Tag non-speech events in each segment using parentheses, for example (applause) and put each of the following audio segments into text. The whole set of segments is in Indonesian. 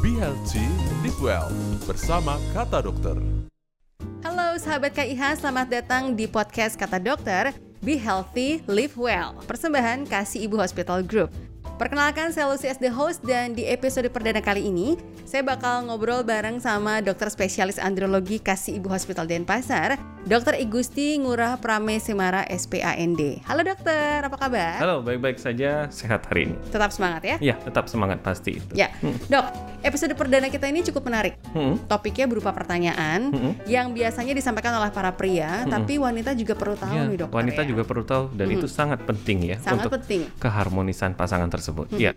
Be Healthy, Live Well bersama Kata Dokter. Halo sahabat KIH, selamat datang di podcast Kata Dokter Be Healthy, Live Well Persembahan Kasih Ibu Hospital Group Perkenalkan saya Lucy as the host dan di episode perdana kali ini saya bakal ngobrol bareng sama dokter spesialis andrologi Kasih Ibu Hospital Denpasar, Dr. Igusti Ngurah Prame Semara SPAND. Halo dokter, apa kabar? Halo, baik-baik saja, sehat hari ini. Tetap semangat ya? Iya, tetap semangat pasti itu. Ya, dok, episode perdana kita ini cukup menarik. Hmm. Topiknya berupa pertanyaan Hmm. yang biasanya disampaikan oleh para pria, tapi wanita juga perlu tahu Ya, nih dokter. wanita ya. juga perlu tahu dan itu sangat penting ya Sangat untuk penting. keharmonisan pasangan tersebut. Iya.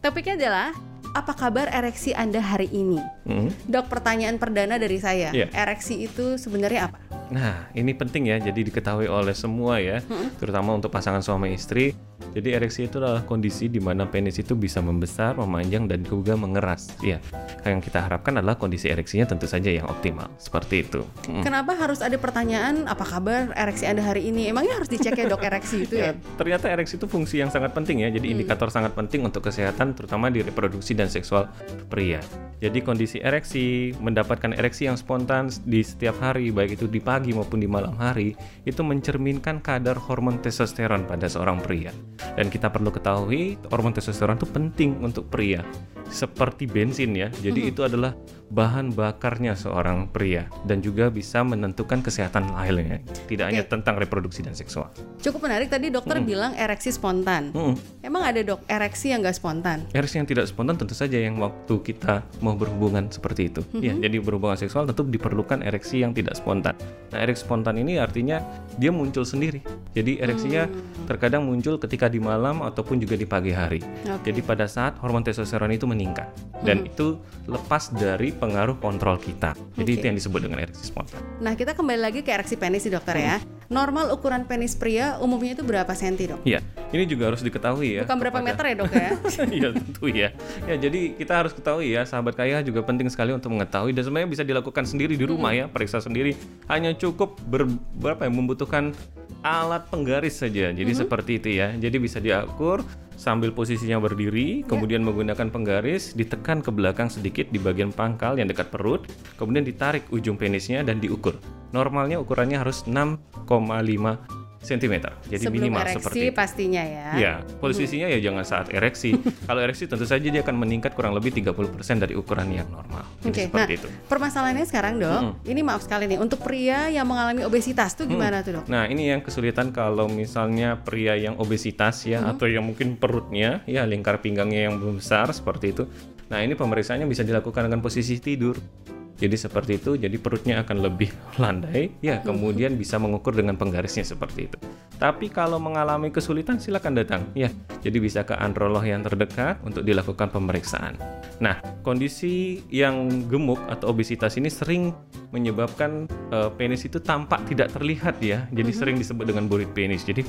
Topiknya adalah apa kabar ereksi Anda hari ini? Hmm. Dok, pertanyaan perdana dari saya. Iya. Ereksi itu sebenarnya apa? Nah, ini penting ya, jadi diketahui oleh semua ya, terutama untuk pasangan suami istri. Jadi ereksi itu adalah kondisi di mana penis itu bisa membesar, memanjang, dan juga mengeras. Iya, yang kita harapkan adalah kondisi ereksinya tentu saja yang optimal, seperti itu. Mm. Kenapa harus ada pertanyaan apa kabar ereksi Anda hari ini? Emangnya harus dicek ya dok ereksi itu ya? Ya, ternyata ereksi itu fungsi yang sangat penting ya. Jadi indikator sangat penting untuk kesehatan terutama di reproduksi dan seksual pria. Jadi kondisi ereksi, mendapatkan ereksi yang spontan di setiap hari baik itu di pagi maupun di malam hari itu mencerminkan kadar hormon testosteron pada seorang pria. Dan kita perlu ketahui hormon testosteron itu penting untuk pria. Seperti bensin ya. Jadi itu adalah bahan bakarnya seorang pria dan juga bisa menentukan kesehatan lainnya. Tidak hanya Oke. tentang reproduksi dan seksual. Cukup menarik tadi dokter bilang ereksi spontan. Mm. Emang ada dok ereksi yang nggak spontan? Ereksi yang tidak spontan tentu saja yang waktu kita mau berhubungan seperti itu. Ya, jadi berhubungan seksual tentu diperlukan ereksi yang tidak spontan. Nah, ereksi spontan ini artinya dia muncul sendiri. Jadi ereksinya terkadang muncul ketika di malam ataupun juga di pagi hari. Oke. Jadi pada saat hormon testosteron itu meningkat dan itu lepas dari pengaruh kontrol kita. Jadi Oke. itu yang disebut dengan ereksi spontan. Nah kita kembali lagi ke ereksi penis sih dokter ya. Normal ukuran penis pria umumnya itu berapa senti dok? Iya, ini juga harus diketahui ya. Bukan berapa kepada- meter ya dok ya? (laughs) Iya tentu ya. Ya jadi kita harus ketahui ya sahabat kaya juga penting sekali untuk mengetahui dan sebenarnya bisa dilakukan sendiri di rumah ya periksa sendiri. Hanya cukup ber, berapa ya membutuhkan alat penggaris saja. Jadi seperti itu ya. Jadi bisa diakur sambil posisinya berdiri, kemudian menggunakan penggaris ditekan ke belakang sedikit di bagian pangkal yang dekat perut, kemudian ditarik ujung penisnya dan diukur. Normalnya ukurannya harus 6,5 cm. Jadi Sebelum minimal ereksi seperti itu. pastinya ya. Ya, posisinya ya jangan saat ereksi. (laughs) Kalau ereksi tentu saja dia akan meningkat kurang lebih 30% dari ukuran yang normal. Oke, nah seperti itu. permasalahannya sekarang dok, ini maaf sekali nih untuk pria yang mengalami obesitas tuh gimana tuh dok? Nah, ini yang kesulitan kalau misalnya pria yang obesitas ya atau yang mungkin perutnya ya lingkar pinggangnya yang besar seperti itu. Nah, ini pemeriksaannya bisa dilakukan dengan posisi tidur. Jadi seperti itu, jadi perutnya akan lebih landai, ya kemudian bisa mengukur dengan penggarisnya seperti itu. Tapi kalau mengalami kesulitan silakan datang, ya. Jadi bisa ke androlog yang terdekat untuk dilakukan pemeriksaan. Nah, kondisi yang gemuk atau obesitas ini sering menyebabkan eh, penis itu tampak tidak terlihat ya. Jadi sering disebut dengan burit penis. Jadi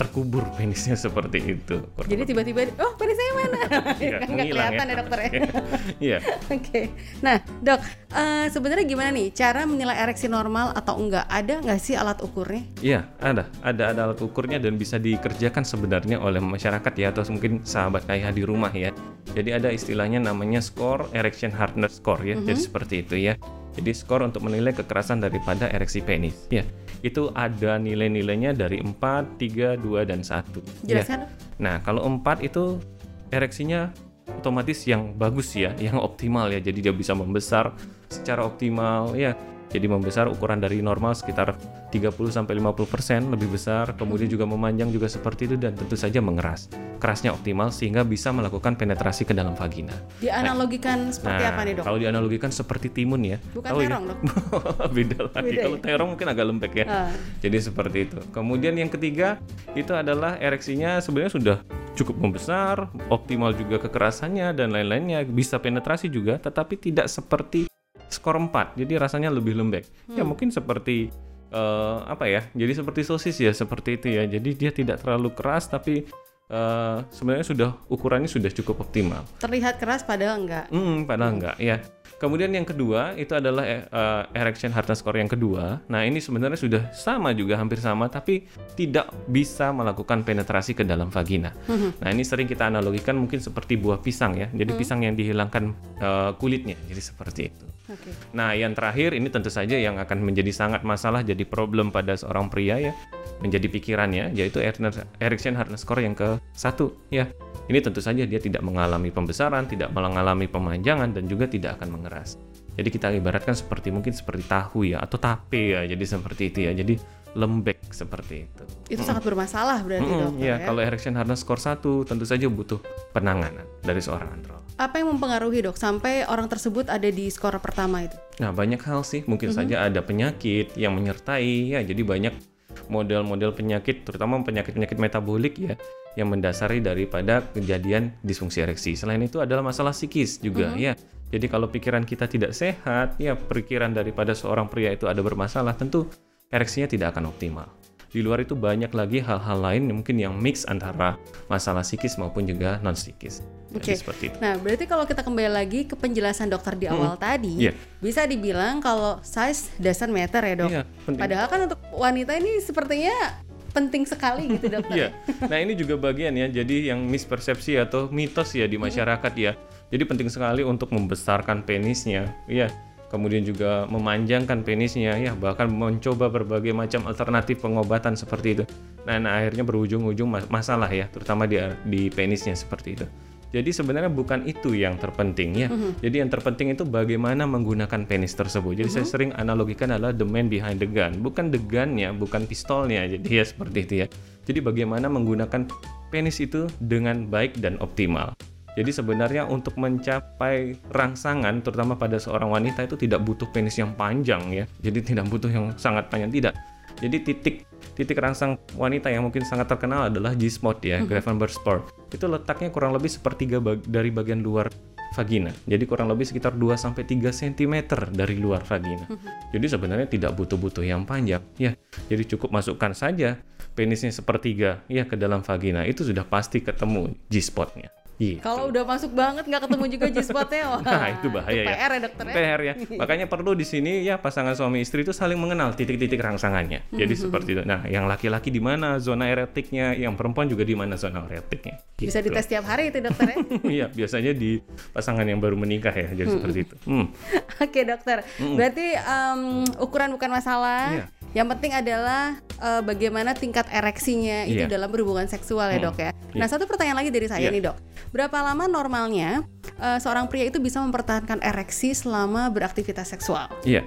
terkubur penisnya (laughs) seperti itu. kurang Jadi tiba-tiba, oh penis saya mana? (laughs) Iya, kan nggak menghilang kelihatan ya dokter ya. Iya. (laughs) Oke, nah dok, eh, sebenarnya gimana nih cara menilai ereksi normal atau enggak? Ada nggak sih alat ukurnya? Iya, ada. Ada ada alat ukurnya dan bisa dikerjakan sebenarnya oleh masyarakat ya atau mungkin sahabat kaya di rumah ya. Jadi ada istilahnya namanya score erection hardness score ya. Jadi seperti itu ya. Jadi skor untuk menilai kekerasan daripada ereksi penis. Ya. Itu ada nilai-nilainya dari 4, 3, 2 dan 1. Ya. Jelaskan. dok. Nah, kalau 4 itu ereksinya otomatis yang bagus ya, yang optimal ya. Jadi dia bisa membesar secara optimal ya. Jadi membesar ukuran dari normal sekitar 30 sampai 50% lebih besar, kemudian juga memanjang juga seperti itu dan tentu saja mengeras. Kerasnya optimal sehingga bisa melakukan penetrasi ke dalam vagina. Dianalogikan seperti nah, apa nih dok? kalau dianalogikan seperti timun ya. Bukan ya? terong dok. (laughs) Beda lagi. Beda Kalau ya? terong mungkin agak lembek ya. Ah. Jadi seperti itu. Kemudian yang ketiga itu adalah ereksinya sebenarnya sudah cukup membesar, optimal juga kekerasannya dan lain-lainnya, bisa penetrasi juga, tetapi tidak seperti skor 4. Jadi rasanya lebih lembek. Ya Hmm. mungkin seperti eh, apa ya? Jadi seperti sosis ya, seperti itu ya. Jadi dia tidak terlalu keras tapi eh, sebenarnya sudah ukurannya sudah cukup optimal. Terlihat keras padahal enggak. Hmm, padahal enggak ya. Kemudian yang kedua itu adalah eh, erection hardness score yang kedua. Nah ini sebenarnya sudah sama juga hampir sama, tapi tidak bisa melakukan penetrasi ke dalam vagina. Nah ini sering kita analogikan mungkin seperti buah pisang ya. Jadi pisang yang dihilangkan eh, kulitnya, jadi seperti itu. Oke. Nah, yang terakhir ini tentu saja yang akan menjadi sangat masalah jadi problem pada seorang pria ya, menjadi pikirannya yaitu erection hardness score yang ke satu ya. Ini tentu saja dia tidak mengalami pembesaran, tidak mengalami pemanjangan dan juga tidak akan mengeras. Jadi kita ibaratkan seperti mungkin seperti tahu ya atau tape ya, jadi seperti itu ya. Jadi lembek seperti itu. Itu sangat bermasalah berarti Mm-mm, dokter ya, ya. kalau erection hardness score 1 tentu saja butuh penanganan dari seorang androlog. Apa yang mempengaruhi dok sampai orang tersebut ada di skor pertama itu? Nah, banyak hal sih. Mungkin saja ada penyakit yang menyertai ya. Jadi banyak model-model penyakit terutama penyakit-penyakit metabolik ya yang mendasari daripada kejadian disfungsi ereksi. Selain itu adalah masalah psikis juga ya. Jadi kalau pikiran kita tidak sehat, ya pikiran daripada seorang pria itu ada bermasalah, tentu ereksinya tidak akan optimal. Di luar itu banyak lagi hal-hal lain yang mungkin yang mix antara masalah psikis maupun juga non psikis. Oke. seperti itu. Nah, berarti kalau kita kembali lagi ke penjelasan dokter di awal tadi, Iya. bisa dibilang kalau size doesn't matter ya dok. Iya, penting. Padahal kan untuk wanita ini sepertinya penting sekali gitu (laughs) dokter. Iya. Nah ini juga bagian ya. Jadi yang mispersepsi atau mitos ya di masyarakat ya. Jadi penting sekali untuk membesarkan penisnya. Iya. Kemudian juga memanjangkan penisnya ya. Bahkan mencoba berbagai macam alternatif pengobatan seperti itu. Nah, nah, akhirnya berujung-ujung mas- masalah ya. Terutama di di penisnya seperti itu. Jadi sebenarnya bukan itu yang terpenting ya. Jadi yang terpenting itu bagaimana menggunakan penis tersebut. Jadi saya sering analogikan adalah the man behind the gun, bukan the gunnya, bukan pistolnya. Jadi ya seperti itu ya. Jadi bagaimana menggunakan penis itu dengan baik dan optimal. Jadi sebenarnya untuk mencapai rangsangan terutama pada seorang wanita itu tidak butuh penis yang panjang ya. Jadi tidak butuh yang sangat panjang tidak. Jadi titik titik rangsang wanita yang mungkin sangat terkenal adalah G-spot ya, Gravenberg spot. Itu letaknya kurang lebih sepertiga bag- dari bagian luar vagina. Jadi kurang lebih sekitar 2 sampai 3 cm dari luar vagina. Jadi sebenarnya tidak butuh-butuh yang panjang ya. Jadi cukup masukkan saja penisnya sepertiga ya ke dalam vagina. Itu sudah pasti ketemu G-spotnya. Gitu. Kalau udah masuk banget nggak ketemu juga G-spotnya, (laughs) wah. Nah, itu bahaya ya. PR ya dokter ya. PR ya. Makanya perlu di sini ya pasangan suami istri itu saling mengenal titik-titik rangsangannya. Jadi Hmm. seperti itu. Nah, yang laki-laki di mana zona eretiknya, yang perempuan juga di mana zona eretiknya. Bisa Gitu. dites tiap hari itu dokter ya. (laughs) Iya, biasanya di pasangan yang baru menikah ya. Jadi seperti itu. Hmm. Oke dokter, berarti em, ukuran bukan masalah. Iya. Yang penting adalah eh, bagaimana tingkat ereksinya itu Iya. dalam berhubungan seksual ya dok ya. Nah satu pertanyaan lagi dari saya Iya. nih dok, berapa lama normalnya eh, seorang pria itu bisa mempertahankan ereksi selama beraktivitas seksual? Iya.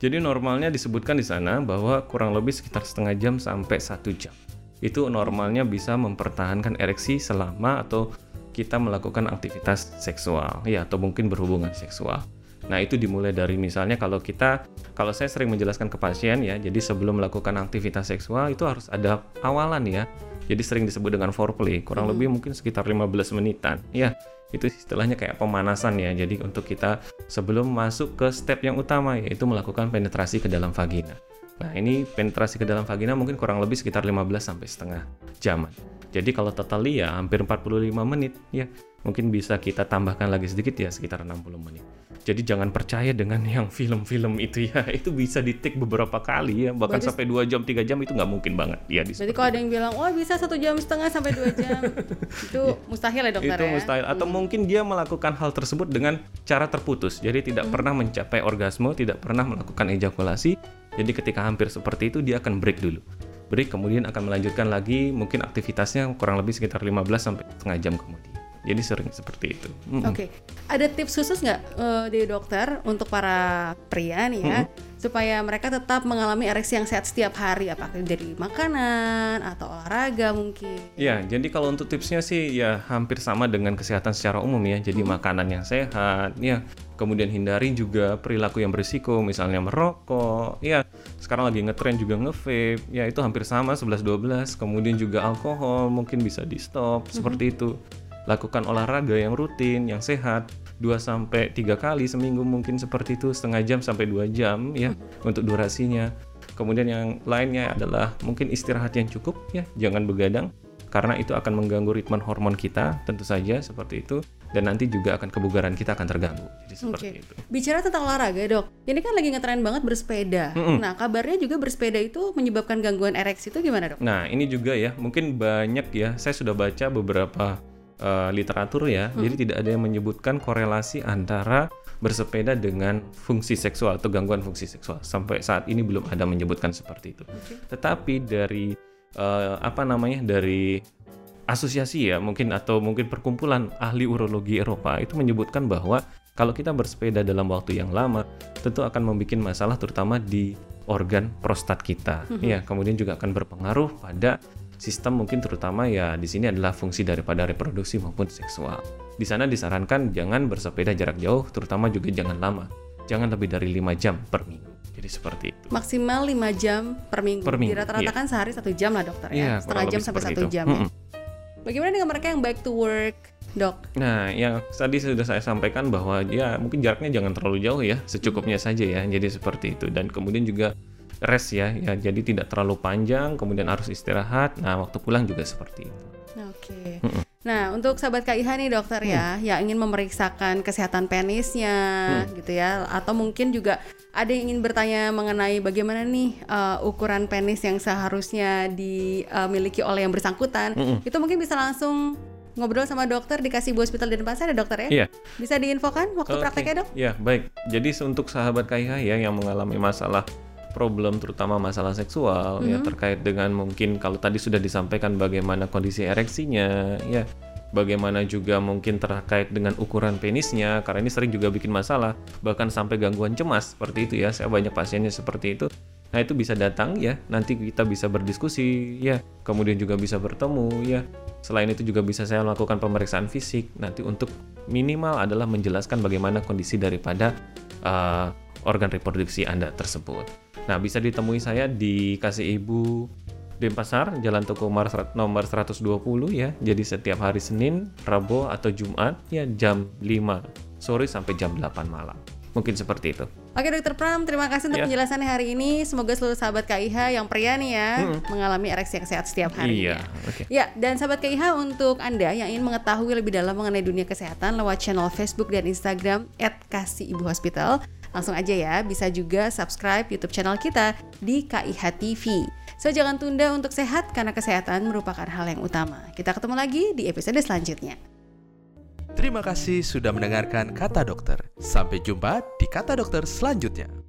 Jadi normalnya disebutkan di sana bahwa kurang lebih sekitar setengah jam sampai satu jam. Itu normalnya bisa mempertahankan ereksi selama atau kita melakukan aktivitas seksual, ya atau mungkin berhubungan seksual. Nah itu dimulai dari misalnya kalau kita, kalau saya sering menjelaskan ke pasien ya, jadi sebelum melakukan aktivitas seksual itu harus ada awalan ya. Jadi sering disebut dengan foreplay, kurang lebih mungkin sekitar 15 menitan. Ya, itu istilahnya kayak pemanasan ya. Jadi untuk kita sebelum masuk ke step yang utama yaitu melakukan penetrasi ke dalam vagina. Nah, ini penetrasi ke dalam vagina mungkin kurang lebih sekitar 15 sampai setengah jaman. Jadi kalau total ya hampir 45 menit ya. Mungkin bisa kita tambahkan lagi sedikit ya sekitar 60 menit. Jadi jangan percaya dengan yang film-film itu ya. (laughs) Itu bisa di-take beberapa kali ya, bahkan Berarti- sampai 2 jam, 3 jam itu nggak mungkin banget. Ya di Berarti kalau ada yang bilang, wah bisa satu jam setengah sampai dua jam, (laughs) itu mustahil ya dokter itu ya? mustahil. Atau mungkin dia melakukan hal tersebut dengan cara terputus. Jadi tidak pernah mencapai orgasme tidak pernah melakukan ejakulasi. Jadi ketika hampir seperti itu dia akan break dulu. Break kemudian akan melanjutkan lagi. Mungkin aktivitasnya kurang lebih sekitar 15 sampai setengah jam kemudian jadi sering seperti itu Mm-mm. Oke, ada tips khusus nggak eh, dari dokter untuk para pria nih ya, supaya mereka tetap mengalami ereksi yang sehat setiap hari, apakah dari makanan atau olahraga mungkin? Ya, jadi kalau untuk tipsnya sih ya hampir sama dengan kesehatan secara umum ya. Jadi makanan yang sehat, ya. Kemudian hindari juga perilaku yang berisiko, misalnya merokok, ya. Sekarang lagi ngetren juga nge-vape, ya itu hampir sama 11-12. Kemudian juga alkohol mungkin bisa di stop, seperti itu. Lakukan olahraga yang rutin, yang sehat. 2 sampai 3 kali seminggu mungkin seperti itu, setengah jam sampai 2 jam ya untuk durasinya. Kemudian yang lainnya adalah mungkin istirahat yang cukup ya, jangan begadang. karena itu akan mengganggu ritme hormon kita tentu saja seperti itu dan nanti juga akan kebugaran kita akan terganggu jadi seperti Oke. itu Bicara tentang olahraga dok, ini kan lagi ngetren banget bersepeda. Nah kabarnya juga bersepeda itu menyebabkan gangguan ereksi itu gimana dok? nah ini juga ya mungkin banyak ya saya sudah baca beberapa eh, literatur ya. Jadi tidak ada yang menyebutkan korelasi antara bersepeda dengan fungsi seksual atau gangguan fungsi seksual. Sampai saat ini belum ada menyebutkan seperti itu. Tetapi dari eh, apa namanya dari asosiasi ya mungkin atau mungkin perkumpulan ahli urologi Eropa itu menyebutkan bahwa kalau kita bersepeda dalam waktu yang lama tentu akan membuat masalah terutama di organ prostat kita. Ya kemudian juga akan berpengaruh pada sistem mungkin terutama ya di sini adalah fungsi daripada reproduksi maupun seksual di sana disarankan jangan bersepeda jarak jauh terutama juga jangan lama jangan lebih dari 5 jam per minggu jadi seperti itu Maksimal 5 jam per minggu. Per minggu, rata-rata iya. kan sehari satu jam lah dokter Iya, ya. Setengah jam sampai satu jam. ya. Mm-mm. Bagaimana dengan mereka yang back to work dok? Nah, yang tadi sudah saya sampaikan bahwa ya mungkin jaraknya jangan terlalu jauh ya, secukupnya saja ya. Jadi seperti itu dan kemudian juga rest ya, ya jadi tidak terlalu panjang, kemudian harus istirahat. Nah, waktu pulang juga seperti itu. Oke. Nah, untuk sahabat KIH nih dokter ya, Mm. yang ingin memeriksakan kesehatan penisnya Mm. gitu ya, atau mungkin juga ada yang ingin bertanya mengenai bagaimana nih uh, ukuran penis yang seharusnya dimiliki oleh yang bersangkutan, Mm-mm. itu mungkin bisa langsung ngobrol sama dokter di Kasibu Hospital Denpasar ya dokter ya? Iya. Bisa diinfokan waktu Oke. prakteknya dok? Ya, baik. Jadi untuk sahabat KIH ya yang mengalami masalah problem terutama masalah seksual ya terkait dengan mungkin kalau tadi sudah disampaikan bagaimana kondisi ereksinya ya bagaimana juga mungkin terkait dengan ukuran penisnya karena ini sering juga bikin masalah bahkan sampai gangguan cemas seperti itu ya. Saya banyak pasiennya seperti itu. Nah itu bisa datang ya. Nanti kita bisa berdiskusi ya. Kemudian juga bisa bertemu ya. Selain itu juga bisa saya melakukan pemeriksaan fisik. Nanti untuk minimal adalah menjelaskan bagaimana kondisi daripada uh, organ reproduksi Anda tersebut. Nah, bisa ditemui saya di Kasih Ibu Denpasar, Jalan Toko Umar nomor 120 ya. Jadi setiap hari Senin, Rabu atau Jumat ya jam 5 sore sampai jam 8 malam. Mungkin seperti itu. Oke dokter Pram, terima kasih untuk Ya. penjelasannya hari ini. Semoga seluruh sahabat KIH yang pria nih ya mengalami ereksi yang sehat setiap hari. Iya, oke. Ya, dan sahabat KIH untuk Anda yang ingin mengetahui lebih dalam mengenai dunia kesehatan lewat channel Facebook dan Instagram @kasih_ibu_hospital, langsung aja ya, bisa juga subscribe YouTube channel kita di KIH TV. So jangan tunda untuk sehat karena kesehatan merupakan hal yang utama. Kita ketemu lagi di episode selanjutnya. Terima kasih sudah mendengarkan Kata Dokter. Sampai jumpa di Kata Dokter selanjutnya.